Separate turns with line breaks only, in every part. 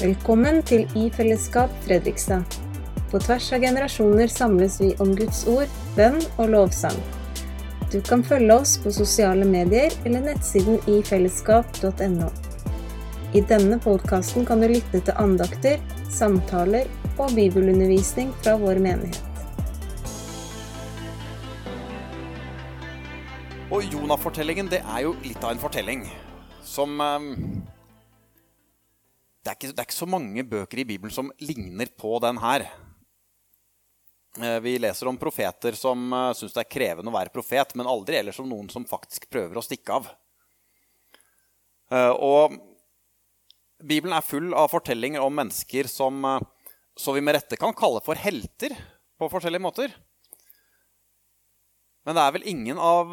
Velkommen til I fellesskap Fredrikstad. På tvers av generasjoner samles vi om Guds ord, bønn og lovsang. Du kan følge oss på sosiale medier eller nettsiden ifellesskap.no. I denne podkasten kan du lytte til andakter, samtaler og bibelundervisning fra vår menighet.
Og Jonah-fortellingen det er jo litt av en fortelling som eh, det, er ikke, det er ikke så mange bøker i Bibelen som ligner på den her. Eh, vi leser om profeter som uh, syns det er krevende å være profet, men aldri ellers om noen som faktisk prøver å stikke av. Og Bibelen er full av fortellinger om mennesker som så vi med rette kan kalle for helter på forskjellige måter. Men det er vel ingen av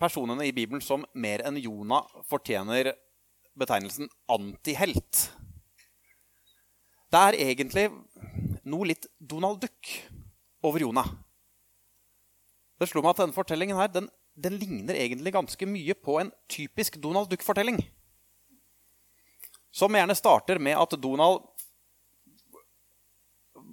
personene i Bibelen som mer enn Jonah fortjener betegnelsen antihelt. Det er egentlig noe litt Donald Duck over Jonah. Det slo meg at denne fortellingen her, den, den ligner egentlig ganske mye på en typisk Donald Duck-fortelling. Som gjerne starter med at Donald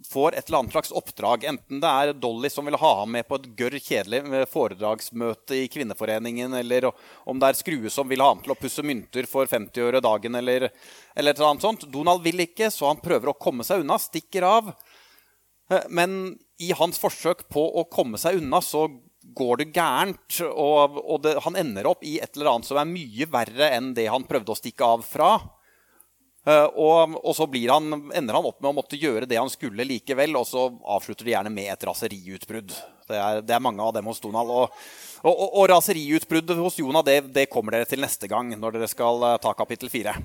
får et eller annet slags oppdrag. Enten det er Dolly som vil ha ham med på et gørr kjedelig eh, foredragsmøte i Kvinneforeningen, eller om det er Skrue som vil ha ham til å pusse mynter for 50 øre dagen, eller, eller et annet sånt. Donald vil ikke, så han prøver å komme seg unna, stikker av. Eh, men i hans forsøk på å komme seg unna, så går det gærent. Og, og det, han ender opp i et eller annet som er mye verre enn det han prøvde å stikke av fra. Eh, og, og, så han, ender han opp med å måtte gjøre det han skulle likevel, og så avslutter de gjerne med et raseriutbrudd. Det er, det er mange av dem hos Donald. Og, og, og raseriutbruddet hos Jonah det, det, kommer dere til neste gang, når dere skal eh, ta kapittel fire.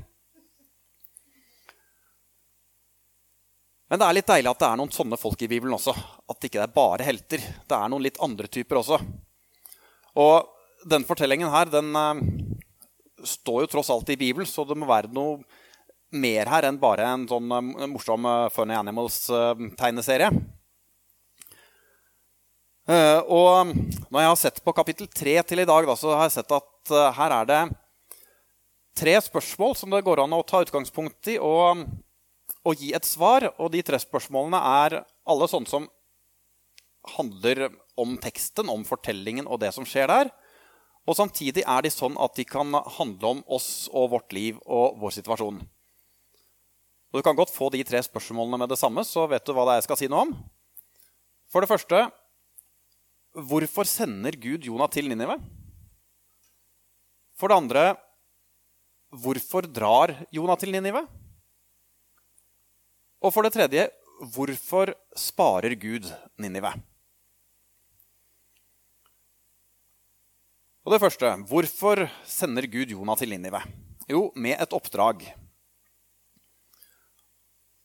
Men det er litt deilig at det er noen sånne folk i Bibelen også. At det ikke er bare helter. Det er noen litt andre typer også. Og den fortellingen her, den uh, står jo tross alt i Bibelen, så det må være noe mer her enn bare en sånn uh, morsom uh, Funny Animals-tegneserie. Uh, og når jeg har sett på kapittel tre til i dag, da, så har jeg sett at her er det tre spørsmål som det går an å ta utgangspunkt i og, og gi et svar. Og de tre spørsmålene er alle sånne som handler om teksten, om fortellingen og det som skjer der. Og samtidig er de sånn at de kan handle om oss og vårt liv og vår situasjon. Og Du kan godt få de tre spørsmålene med det samme, så vet du hva det er jeg skal si noe om. For det første hvorfor sender Gud Jonah til Ninive? For det andre hvorfor drar Jonah til Ninive? Og for det tredje hvorfor sparer Gud Ninive? Og det første hvorfor sender Gud Jonah til Ninive? Jo, med et oppdrag.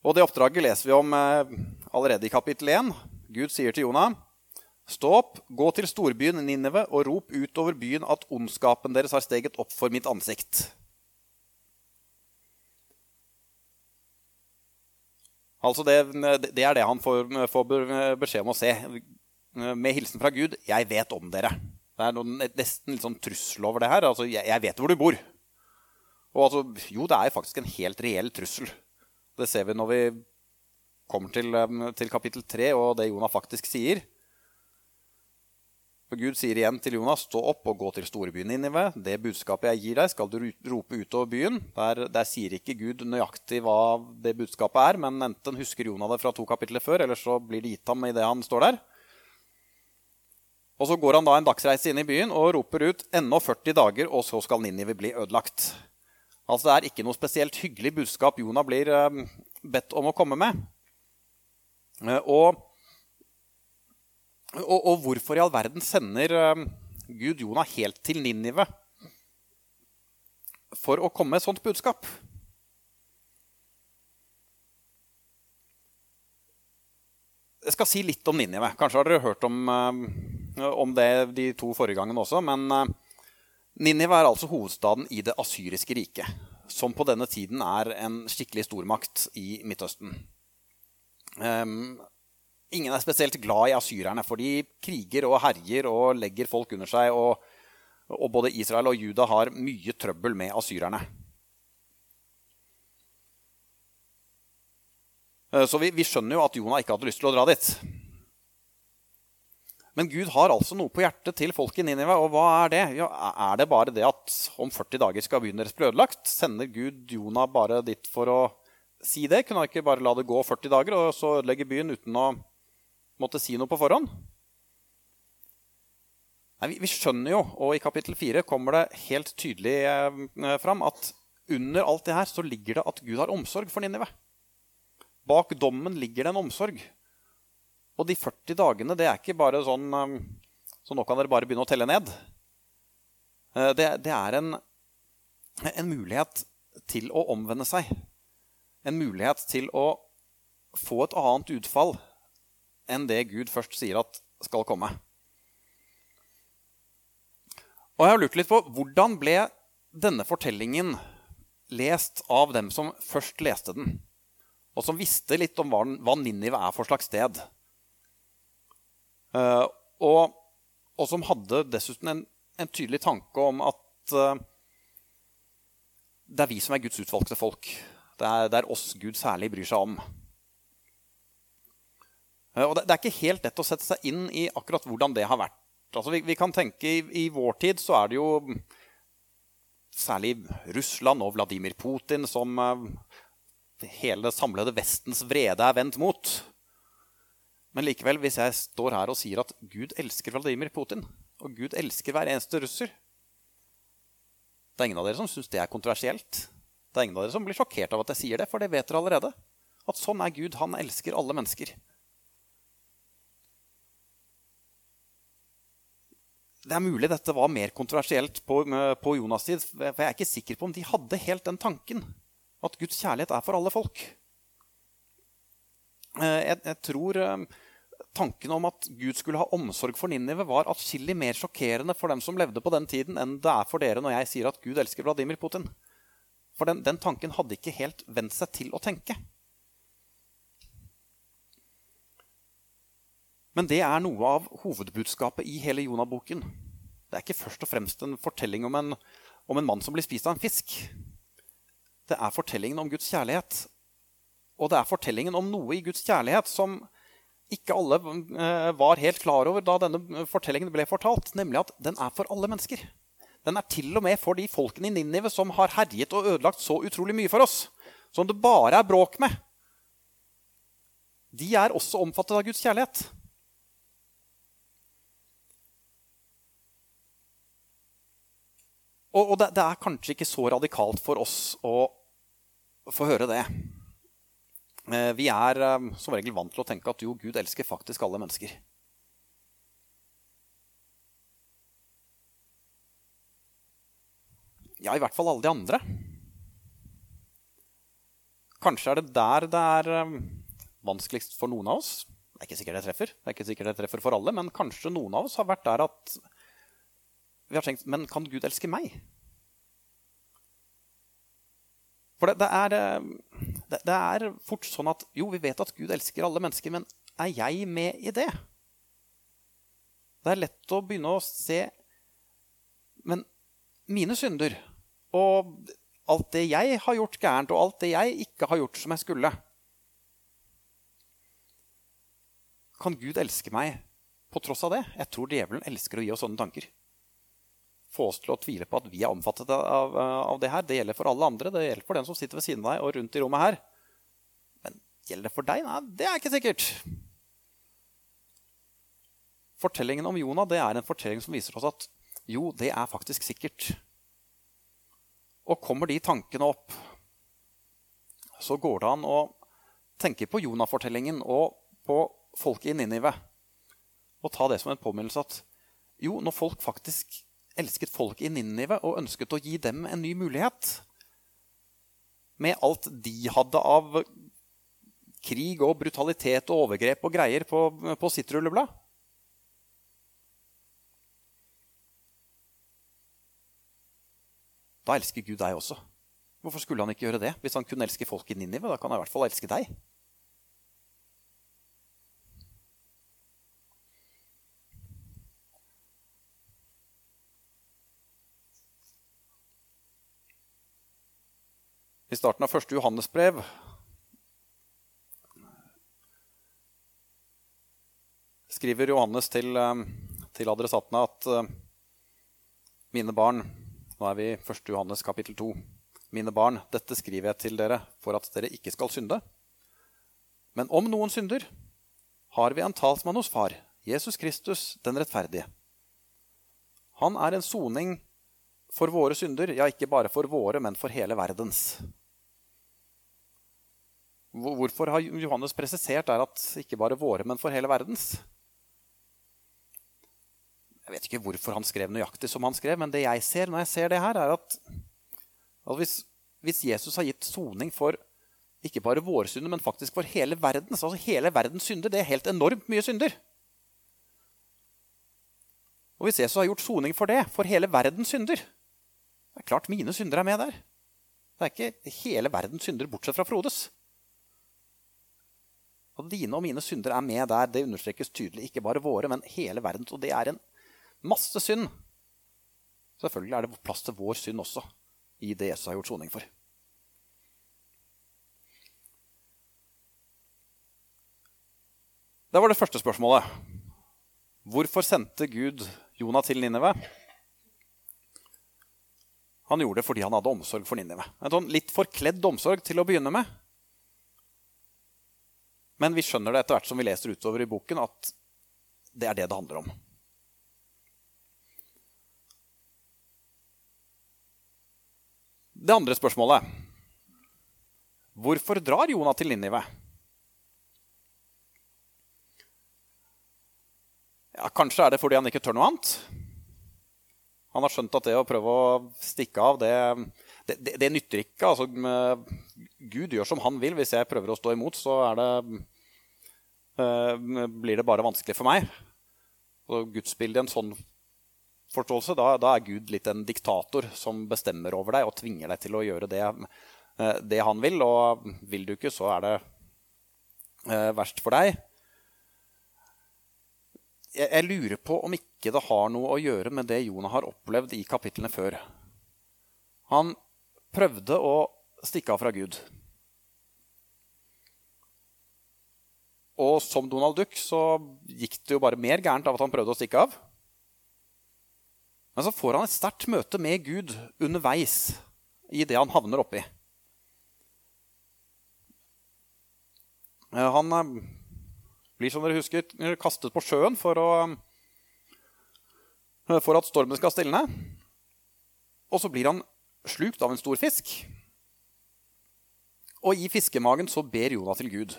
Og det oppdraget leser vi om eh, allerede i kapittel 1. Gud sier til Jonah.: Stå opp, gå til storbyen Ninive og rop utover byen at ondskapen deres har steget opp for mitt ansikt. Altså det, det er det han får, får, beskjed om å se. Med hilsen fra Gud 'Jeg vet om dere'. Det er noen, nesten litt sånn trussel over det her. Altså, jeg, jeg vet hvor du bor. Og altså, jo, det er faktisk en helt reell trussel. Det ser vi når vi kommer til, til kapittel 3 og det Jonah faktisk sier. For Gud sier igjen til Jonas, stå opp og gå til storbyen Ninive. Det budskapet jeg gir deg, skal du rope utover byen. Der, der, sier ikke Gud nøyaktig hva det budskapet er, men enten husker Jonah det fra to kapitler før, eller så blir det gitt ham i det han står der. Og Så går han da en dagsreise inn i byen og roper ut ennå 40 dager, og så skal Ninive bli ødelagt. Altså Det er ikke noe spesielt hyggelig budskap Jonah blir eh, bedt om å komme med. Eh, og, og, og, hvorfor i all verden sender eh, Gud Jonah helt til Ninive for å komme med et sånt budskap? Jeg skal si litt om Ninive. Kanskje har dere hørt om, om det de to forrige gangene også. men... Ninive er altså hovedstaden i det asyriske riket, som på denne tiden er en skikkelig stormakt i Midtøsten. Um, ingen er spesielt glad i asyrerne, for de kriger og herjer og legger folk under seg. Og, og både Israel og Juda har mye trøbbel med asyrerne. Eh, så vi, vi skjønner jo at Jonah ikke hadde lyst til å dra dit. Men Gud har altså noe på hjertet til folk i Ninive. Og hva er det? Ja, er det bare det at om 40 dager skal byen deres bli ødelagt? Sender Gud Jonah bare dit for å si det? Kunne han ikke bare la det gå 40 dager og så ødelegge byen uten å måtte si noe på forhånd? Nei, vi, vi, skjønner jo, og i kapittel 4 kommer det helt tydelig eh, fram, at under alt det her så ligger det at Gud har omsorg for Ninive. Bak dommen ligger det en omsorg. Og de 40 dagene, det er ikke bare sånn um, Så nå kan dere bare begynne å telle ned. Eh, det, det er en, en, mulighet til å omvende seg. En mulighet til å få et annet utfall enn det Gud først sier at skal komme. Og jeg har lurt litt på hvordan ble denne fortellingen lest av dem som først leste den, og som visste litt om hva Ninive er for slags sted. Uh, og, og, som hadde dessuten en, en tydelig tanke om at uh, det er vi som er Guds utvalgte folk. Det er, det er oss Gud særlig bryr seg om. Uh, og det, det, er ikke helt lett å sette seg inn i akkurat hvordan det har vært. Altså, vi, vi kan tenke i, i, vår tid så er det jo særlig Russland og Vladimir Putin som hele samlede Vestens vrede er vendt mot. Men likevel, hvis jeg står her og sier at Gud elsker Vladimir Putin, og Gud elsker hver eneste russer Det er ingen av dere som syns det er kontroversielt. Det er ingen av dere som blir sjokkert av at jeg sier det, for det vet dere allerede. At sånn er Gud. Han elsker alle mennesker. Det er mulig dette var mer kontroversielt på, på Jonas' tid. For jeg er ikke sikker på om de hadde helt den tanken. At Guds kjærlighet er for alle folk. Eh, jeg, jeg, tror eh, tanken om at Gud skulle ha omsorg for Ninive, var atskillig mer sjokkerende for dem som levde på den tiden, enn det er for dere når jeg sier at Gud elsker Vladimir Putin. For den, den tanken hadde ikke helt vent seg til å tenke. Men det er noe av hovedbudskapet i hele Jonah-boken. Det er ikke først og fremst en fortelling om en, om en mann som blir spist av en fisk. Det er fortellingen om Guds kjærlighet og det er fortellingen om noe i Guds kjærlighet som ikke alle eh, var helt klar over da denne fortellingen ble fortalt, nemlig at den er for alle mennesker. Den er til og med for de folkene i Ninive som har herjet og ødelagt så utrolig mye for oss. Som det bare er bråk med. De er også omfattet av Guds kjærlighet. Og, det er kanskje ikke så radikalt for oss å få høre det. Eh, vi er eh, som regel vant til å tenke at jo, Gud elsker faktisk alle mennesker. Ja, i hvert fall alle de andre. Kanskje er det der det er eh, vanskeligst for noen av oss. Det er ikke sikkert det treffer, det er ikke sikkert det treffer for alle, men kanskje noen av oss har vært der at vi har tenkt Men kan Gud elske meg? For det, det, er, det, det, er, fort sånn at jo, vi vet at Gud elsker alle mennesker, men er jeg med i det? Det er lett å begynne å se Men mine synder og alt det jeg har gjort gærent, og alt det jeg ikke har gjort som jeg skulle Kan Gud elske meg på tross av det? Jeg tror djevelen elsker å gi oss sånne tanker få oss til å tvile på at vi er omfattet av, av, det her. Det gjelder for alle andre. Det gjelder for den som sitter ved siden av deg og rundt i rommet her. Men gjelder det for deg? Nei, det er ikke sikkert. Fortellingen om Jonah det er en fortelling som viser oss at jo, det er faktisk sikkert. Og kommer de tankene opp, så går det an å tenke på Jonah-fortellingen og på folket i Ninive. Og ta det som en påminnelse at jo, når folk faktisk elsket folk i Ninive og ønsket å gi dem en ny mulighet. Med alt de hadde av krig og brutalitet og overgrep og greier på, på sitt rulleblad. Da elsker Gud deg også. Hvorfor skulle han ikke gjøre det? Hvis han kunne elske folk i Ninive, da kan han i hvert fall elske deg. i starten av første Johannesbrev. Skriver Johannes til, eh, til adressatene at eh, mine barn Nå er vi i 1. Johannes kapittel 2. Mine barn, dette skriver jeg til dere for at dere ikke skal synde. Men om noen synder, har vi en talsmann hos Far, Jesus Kristus den rettferdige. Han er en soning for våre synder, ja, ikke bare for våre, men for hele verdens. Hvorfor har Johannes presisert der at ikke bare våre, men for hele verdens? Jeg vet ikke hvorfor han skrev nøyaktig som han skrev, men det jeg ser når jeg ser det her, er at, at hvis, hvis, Jesus har gitt soning for ikke bare våre synder, men faktisk for hele verdens, altså hele verdens synder, det er helt enormt mye synder. Og hvis Jesus har gjort soning for det, for hele verdens synder Det er klart mine synder er med der. Det er ikke hele verdens synder bortsett fra Frodes. Og dine og mine synder er med der. Det understrekes tydelig. Ikke bare våre, men hele verdens. Og det er en masse synd. Selvfølgelig er det plass til vår synd også i det Jesus har gjort soning for. Det var det første spørsmålet. Hvorfor sendte Gud Jonah til Ninive? Han gjorde det fordi han hadde omsorg for Ninive. En sånn litt forkledd omsorg til å begynne med. Men vi skjønner det etter hvert som vi leser utover i boken, at det er det det handler om. Det andre spørsmålet Hvorfor drar Jonah til Ninive? Ja, kanskje er det fordi han ikke tør noe annet. Han har skjønt at det å prøve å stikke av, det, det, det, det nytter ikke. Altså, Gud gjør som han vil. Hvis jeg prøver å stå imot, så er det, blir det bare vanskelig for meg. Og gudsbildet i en sånn forståelse, da, da, er Gud litt en diktator som bestemmer over deg og tvinger deg til å gjøre det, uh, det han vil. Og vil du ikke, så er det uh, verst for deg. Jeg, jeg lurer på om ikke det har noe å gjøre med det Jonah har opplevd i kapitlene før. Han prøvde å stikke av fra Gud. Og som Donald Duck så gikk det jo bare mer gærent av at han prøvde å stikke av. Men så får han et sterkt møte med Gud underveis i det han havner oppi. Han eh, blir, som dere husker, kastet på sjøen for, å, eh, for at stormen skal stilne. Og så blir han slukt av en stor fisk. Og i fiskemagen så ber Jonah til Gud.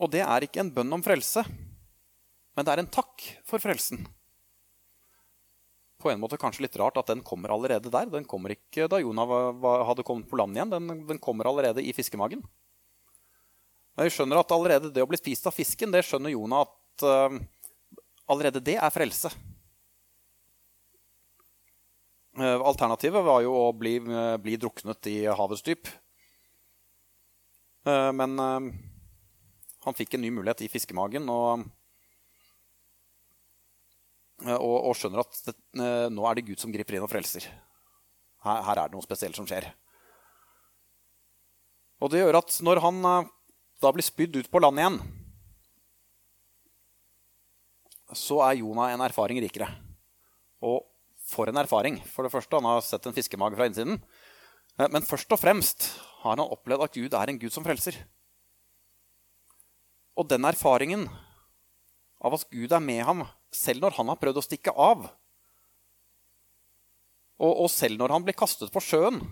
Og det er ikke en bønn om frelse, men det er en takk for frelsen. På en måte kanskje litt rart at den kommer allerede der. Den kommer ikke da Jonah hadde kommet på land igjen. Den, den kommer allerede i fiskemagen. Men vi skjønner at allerede det å bli spist av fisken, det skjønner Jonah at uh, allerede det er frelse. Uh, alternativet var jo å bli, uh, bli druknet i havets dyp. men han fikk en ny mulighet i fiskemagen og, og, og skjønner at det, eh, nå er det Gud som griper inn og frelser. Her, her, er det noe spesielt som skjer. Og det gjør at når han eh, da blir spydd ut på land igjen, så er Jonah en erfaring rikere. Og for en erfaring. For det første, han har sett en fiskemage fra innsiden. Eh, men først og fremst har han opplevd at Gud er en Gud som frelser. Og den erfaringen av at Gud er med ham selv når han har prøvd å stikke av, og, og selv når han blir kastet på sjøen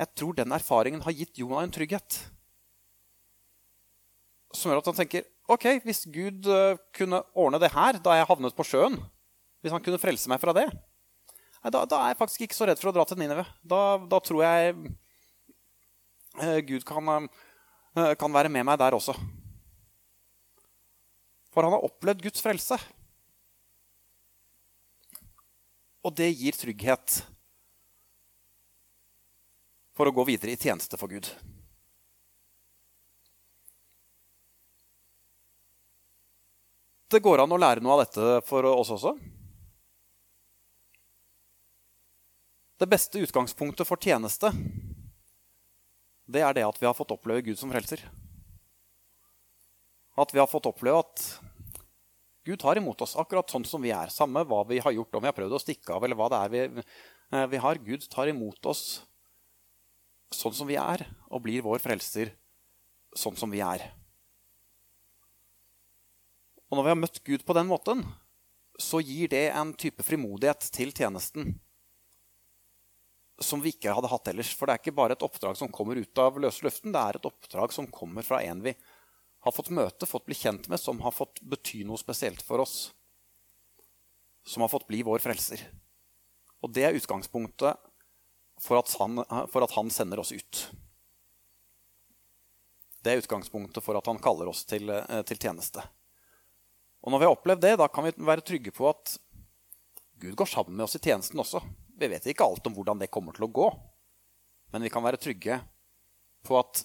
Jeg tror den erfaringen har gitt Jonah en trygghet. Som gjør at han tenker ok, hvis Gud uh, kunne ordne det her da jeg havnet på sjøen, hvis han kunne frelse meg fra det, da, da, er jeg faktisk ikke så redd for å dra til Nineve. Da, da tror jeg uh, Gud kan Eh, kan være med meg der også. For han har opplevd Guds frelse. Og det gir trygghet for å gå videre i tjeneste for Gud. Det går an å lære noe av dette for oss også. Det beste utgangspunktet for tjeneste det er det at vi har fått oppleve Gud som frelser. At vi har fått oppleve at Gud tar imot oss akkurat sånn som vi er. Samme hva vi har gjort, om vi har prøvd å stikke av, eller hva det er vi, eh, vi har. Gud tar imot oss sånn som vi er, og blir vår frelser sånn som vi er. Og når vi har møtt Gud på den måten, så gir det en type frimodighet til tjenesten som vi ikke hadde hatt ellers. For det er ikke bare et oppdrag som kommer ut av løse luften, det er et oppdrag som kommer fra en vi har fått møte, fått bli kjent med, som har fått bety noe spesielt for oss. Som har fått bli vår frelser. Og det er utgangspunktet for at han, for at han sender oss ut. Det er utgangspunktet for at han kaller oss til, eh, til, tjeneste. Og når vi har opplevd det, da kan vi være trygge på at Gud går sammen med oss i tjenesten også. Vi vet ikke alt om hvordan det kommer til å gå, men vi kan være trygge på at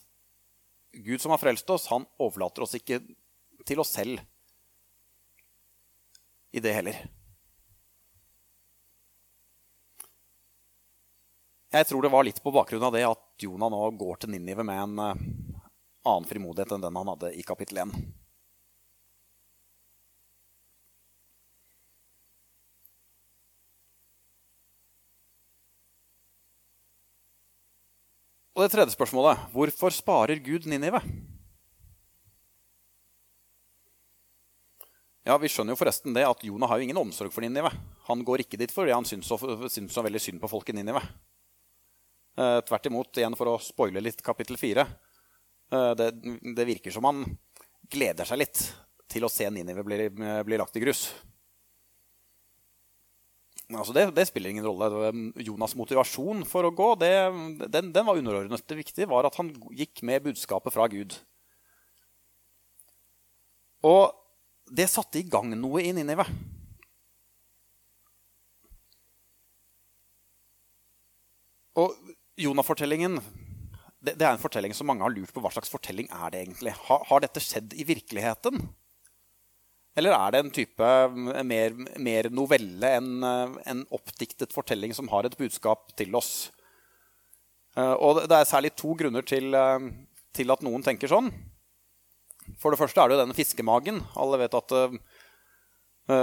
Gud som har frelst oss, han overlater oss ikke til oss selv i det heller. Jeg tror det var litt på bakgrunn av det at Jonah nå går til Ninive med en eh, annen frimodighet enn den han hadde i kapittel 1. Og det tredje spørsmålet hvorfor sparer Gud Ninive? Ja, Vi skjønner jo forresten det at Jonah har jo ingen omsorg for Ninive. Han går ikke dit fordi han syns så, veldig synd på folk i Ninive. Eh, tvert imot, igjen for å spoile litt kapittel fire. Eh, det, det, virker som han gleder seg litt til å se Ninive bli, bli lagt i grus. Altså det, det, spiller ingen rolle. Jonas' motivasjon for å gå det, den, den, var underordnet. Det viktige var at han gikk med budskapet fra Gud. Og det satte i gang noe i Ninive. Og Jonah-fortellingen det, det, er en fortelling som mange har lurt på hva slags fortelling er det egentlig. Har, har dette skjedd i virkeligheten? Eller er det en type eh, mer, mer novelle enn eh, en oppdiktet fortelling som har et budskap til oss? Eh, og det er særlig to grunner til, til at noen tenker sånn. For det første er det jo denne fiskemagen. Alle vet at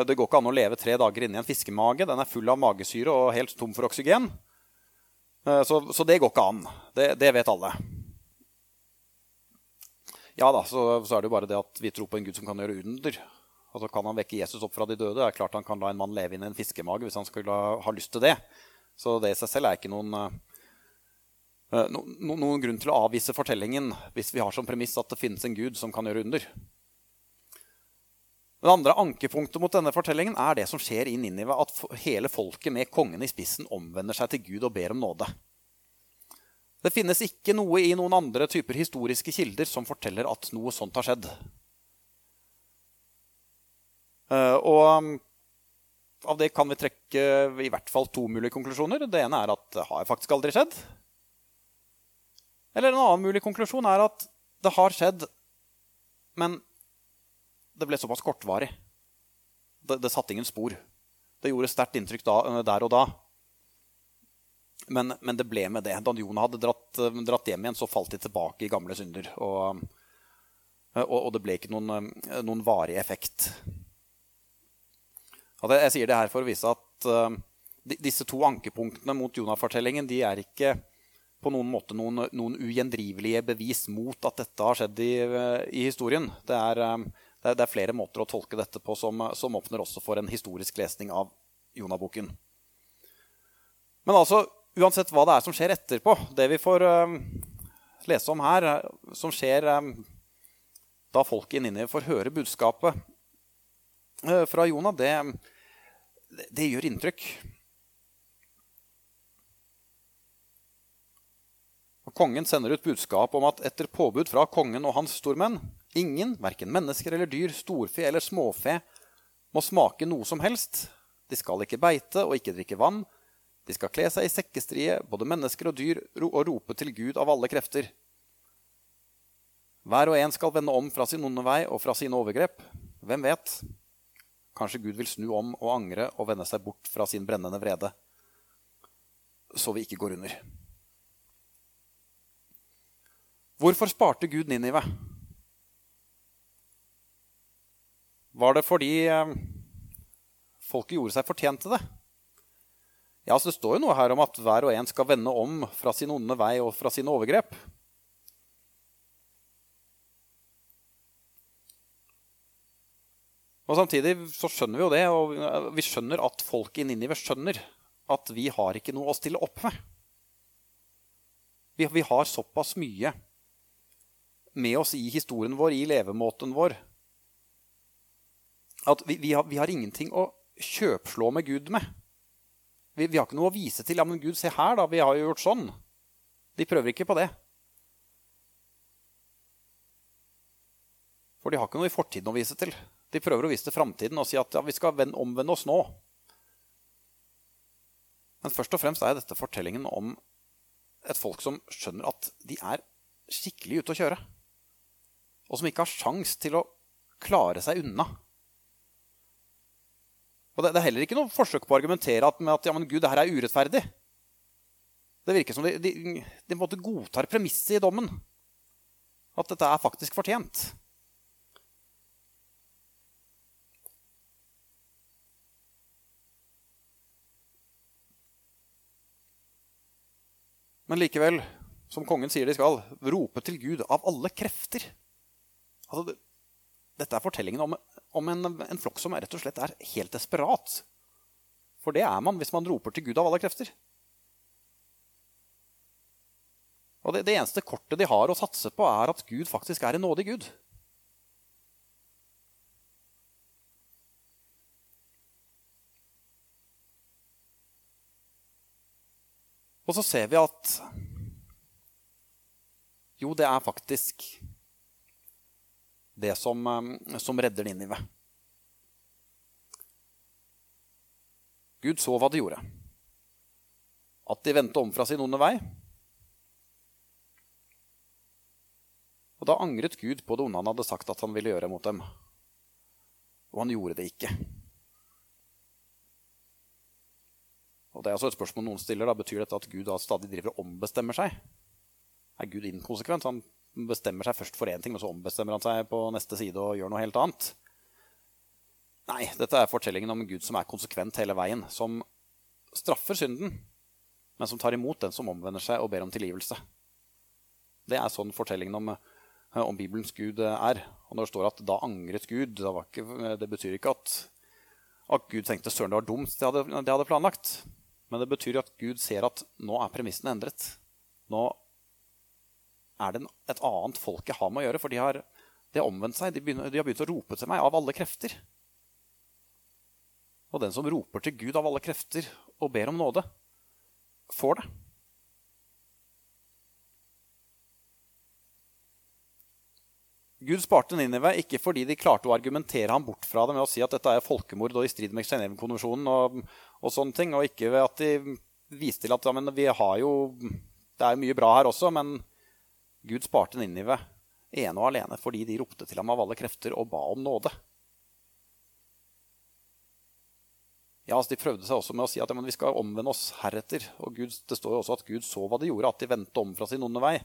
det går ikke an å leve tre dager inni en fiskemage. Den er full av magesyre og helt tom for oksygen. Så, så det går ikke an. Det, det, vet alle. Ja da, så, så, er det jo bare det at vi tror på en Gud som kan gjøre under. Altså Kan han vekke Jesus opp fra de døde? Det er klart Han kan la en mann leve inn i en fiskemage hvis han skulle ha lyst til det. Så det i seg selv er ikke noen, uh, no, no, noen grunn til å avvise fortellingen hvis vi har som premiss at det finnes en gud som kan gjøre under. Det andre ankepunktet mot denne fortellingen er det som skjer i Ninive, at hele folket med kongen i spissen omvender seg til Gud og ber om nåde. Det finnes ikke noe i noen andre typer historiske kilder som forteller at noe sånt har skjedd. Eh, og um, av det kan vi trekke i hvert fall to mulige konklusjoner. Det ene er at det har faktisk aldri skjedd. Eller en annen mulig konklusjon er at det har skjedd, men det ble såpass kortvarig. Det, det satte ingen spor. Det gjorde sterkt inntrykk da, eh, der og da. Men, men, det ble med det. Da Jonah hadde dratt, eh, dratt, hjem igjen, så falt de tilbake i gamle synder. Og, og, og det ble ikke noen, noen varig effekt. Jeg sier det her for å vise at uh, disse to ankepunktene mot Jonah-fortellingen de er ikke på noen måte noen, noen, ugjendrivelige bevis mot at dette har skjedd i, i historien. Det er, um, det, er, det er, flere måter å tolke dette på som, som åpner også for en historisk lesning av Jonah-boken. Men altså, uansett hva det er som skjer etterpå, det vi får um, lese om her, som skjer um, da folk inni får høre budskapet uh, fra Jonah, det, det, gjør inntrykk. Og kongen sender ut budskap om at etter påbud fra kongen og hans stormenn ingen, verken mennesker eller dyr, storfe eller småfe, må smake noe som helst. De skal ikke beite og ikke drikke vann. De skal kle seg i sekkestrie, både mennesker og dyr, og rope til Gud av alle krefter. Hver og en skal vende om fra sin onde vei og fra sine overgrep. Hvem vet? Kanskje Gud vil snu om og angre og vende seg bort fra sin brennende vrede, så vi ikke går under. Hvorfor sparte Gud Ninive? Var det fordi eh, folket gjorde seg fortjent til det? Ja, så Det står jo noe her om at hver og en skal vende om fra sin onde vei og fra sine overgrep. Og Samtidig så skjønner vi jo det, og vi skjønner at folk i Ninive skjønner at vi har ikke noe å stille opp med. Vi, vi har såpass mye med oss i historien vår, i levemåten vår, at vi, vi, har, vi har, ingenting å kjøpslå med Gud med. Vi, vi, har ikke noe å vise til. Ja, men Gud, se her, da. Vi har jo gjort sånn. De prøver ikke på det. For de har ikke noe i fortiden å vise til. De prøver å vise til framtiden og si at ja, vi skal omvende oss nå. Men først og fremst er dette fortellingen om et folk som skjønner at de er skikkelig ute å kjøre. Og som ikke har sjans til å klare seg unna. Og Det, er heller ikke noe forsøk på å argumentere med at ja, men Gud, det her er urettferdig. Det virker som de, de, de godtar premisset i dommen. At dette er faktisk fortjent. Men likevel, som kongen sier de skal, rope til Gud av alle krefter. Altså, dette er fortellingen om, om en, en, flokk som rett og slett er helt desperat. For det er man hvis man roper til Gud av alle krefter. Og det, det eneste kortet de har å satse på, er at Gud faktisk er en nådig Gud. Og så ser vi at jo, det er faktisk det som, eh, som redder Ninive. Gud så hva de gjorde. At de vendte om fra sin onde vei. Og da angret Gud på det onde han hadde sagt at han ville gjøre mot dem. Og han gjorde det ikke. Og det er altså et spørsmål noen stiller. Da. Betyr dette at Gud da stadig driver og ombestemmer seg? Er Gud inkonsekvent? Han bestemmer seg først for én ting, men så ombestemmer han seg på neste side og gjør noe helt annet. Nei, dette er fortellingen om Gud som er konsekvent hele veien. Som straffer synden, men som tar imot den som omvender seg og ber om tilgivelse. Det er sånn fortellingen om, om Bibelens Gud er. Og når det står at 'da angret Gud', ikke, det betyr ikke at, at Gud tenkte 'søren, det var dumt', det hadde, det hadde planlagt. Men det betyr at Gud ser at nå er premissene endret. Nå er det et annet folk jeg har med å gjøre, for de har, de har omvendt seg. De, begynner, de, har begynt å rope til meg av alle krefter. Og den som roper til Gud av alle krefter og ber om nåde, får det. Gud sparte Ninive ikke fordi de klarte å argumentere ham bort fra det med å si at dette er folkemord og i strid med Genévekonvensjonen og, og, sånne ting, og ikke ved at de viste til at ja, vi har jo Det er mye bra her også, men Gud sparte Ninive ene og alene fordi de ropte til ham av alle krefter og ba om nåde. Ja, altså De prøvde seg også med å si at ja, vi skal omvende oss heretter. Og Gud, Det står jo også at Gud så hva de gjorde, at de vendte om fra sin onde vei.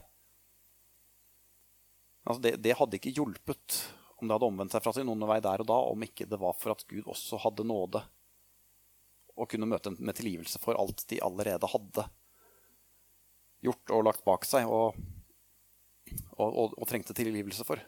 Altså det, det, hadde ikke hjulpet om det hadde omvendt seg fra sin onde vei der og da, om ikke det var for at Gud også hadde nåde og kunne møte dem med tilgivelse for alt de allerede hadde gjort og lagt bak seg og, og, og, og trengte tilgivelse for.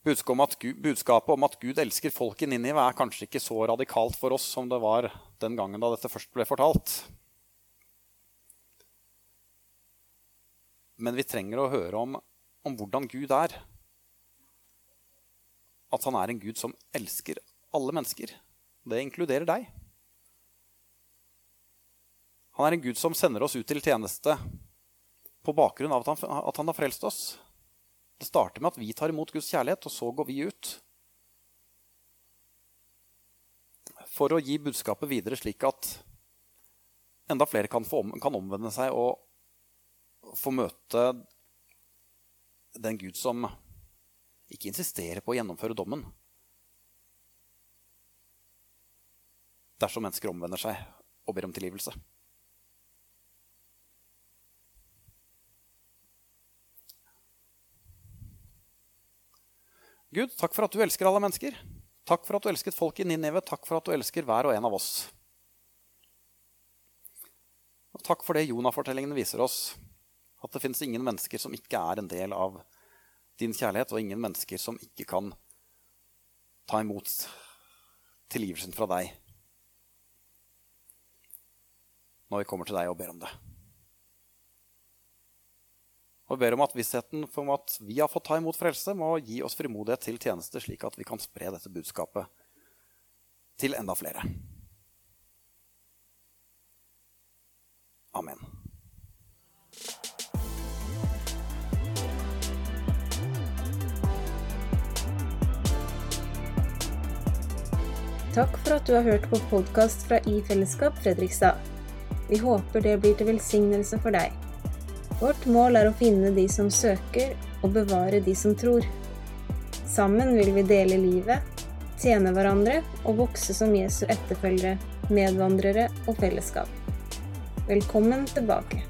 Budskapet om at Gud elsker folk i Ninive, er kanskje ikke så radikalt for oss som det var den gangen da dette først ble fortalt. Men vi trenger å høre om, om hvordan Gud er. At han er en Gud som elsker alle mennesker. Det inkluderer deg. Han er en Gud som sender oss ut til tjeneste på bakgrunn av at han, at han har frelst oss. Det starter med at vi tar imot Guds kjærlighet, og så går vi ut. For å gi budskapet videre slik at enda flere kan, om, kan omvende seg og få møte den Gud som ikke insisterer på å gjennomføre dommen. dersom mennesker omvender seg og ber om tilgivelse. Gud, takk for at du elsker alle mennesker. Takk for at du elsket folk i Ninive. Takk for at du elsker hver og en av oss. Og takk for det Jonah-fortellingene viser oss. At det fins ingen mennesker som ikke er en del av din kjærlighet, og ingen mennesker som ikke kan ta imot tilgivelsen fra deg når vi kommer til deg og ber om det. Og ber om at vissheten om at vi har fått ta imot frelse, må gi oss frimodighet til tjeneste, slik at vi kan spre dette budskapet til enda flere. Amen.
Takk for at du har hørt på podkast fra I Fellesskap Fredrikstad. Vi håper det blir til velsignelse for deg. Vårt mål er å finne de som søker, og bevare de som tror. Sammen vil vi dele livet, tjene hverandre og vokse som Jesu etterfølgere, medvandrere og fellesskap. Velkommen tilbake.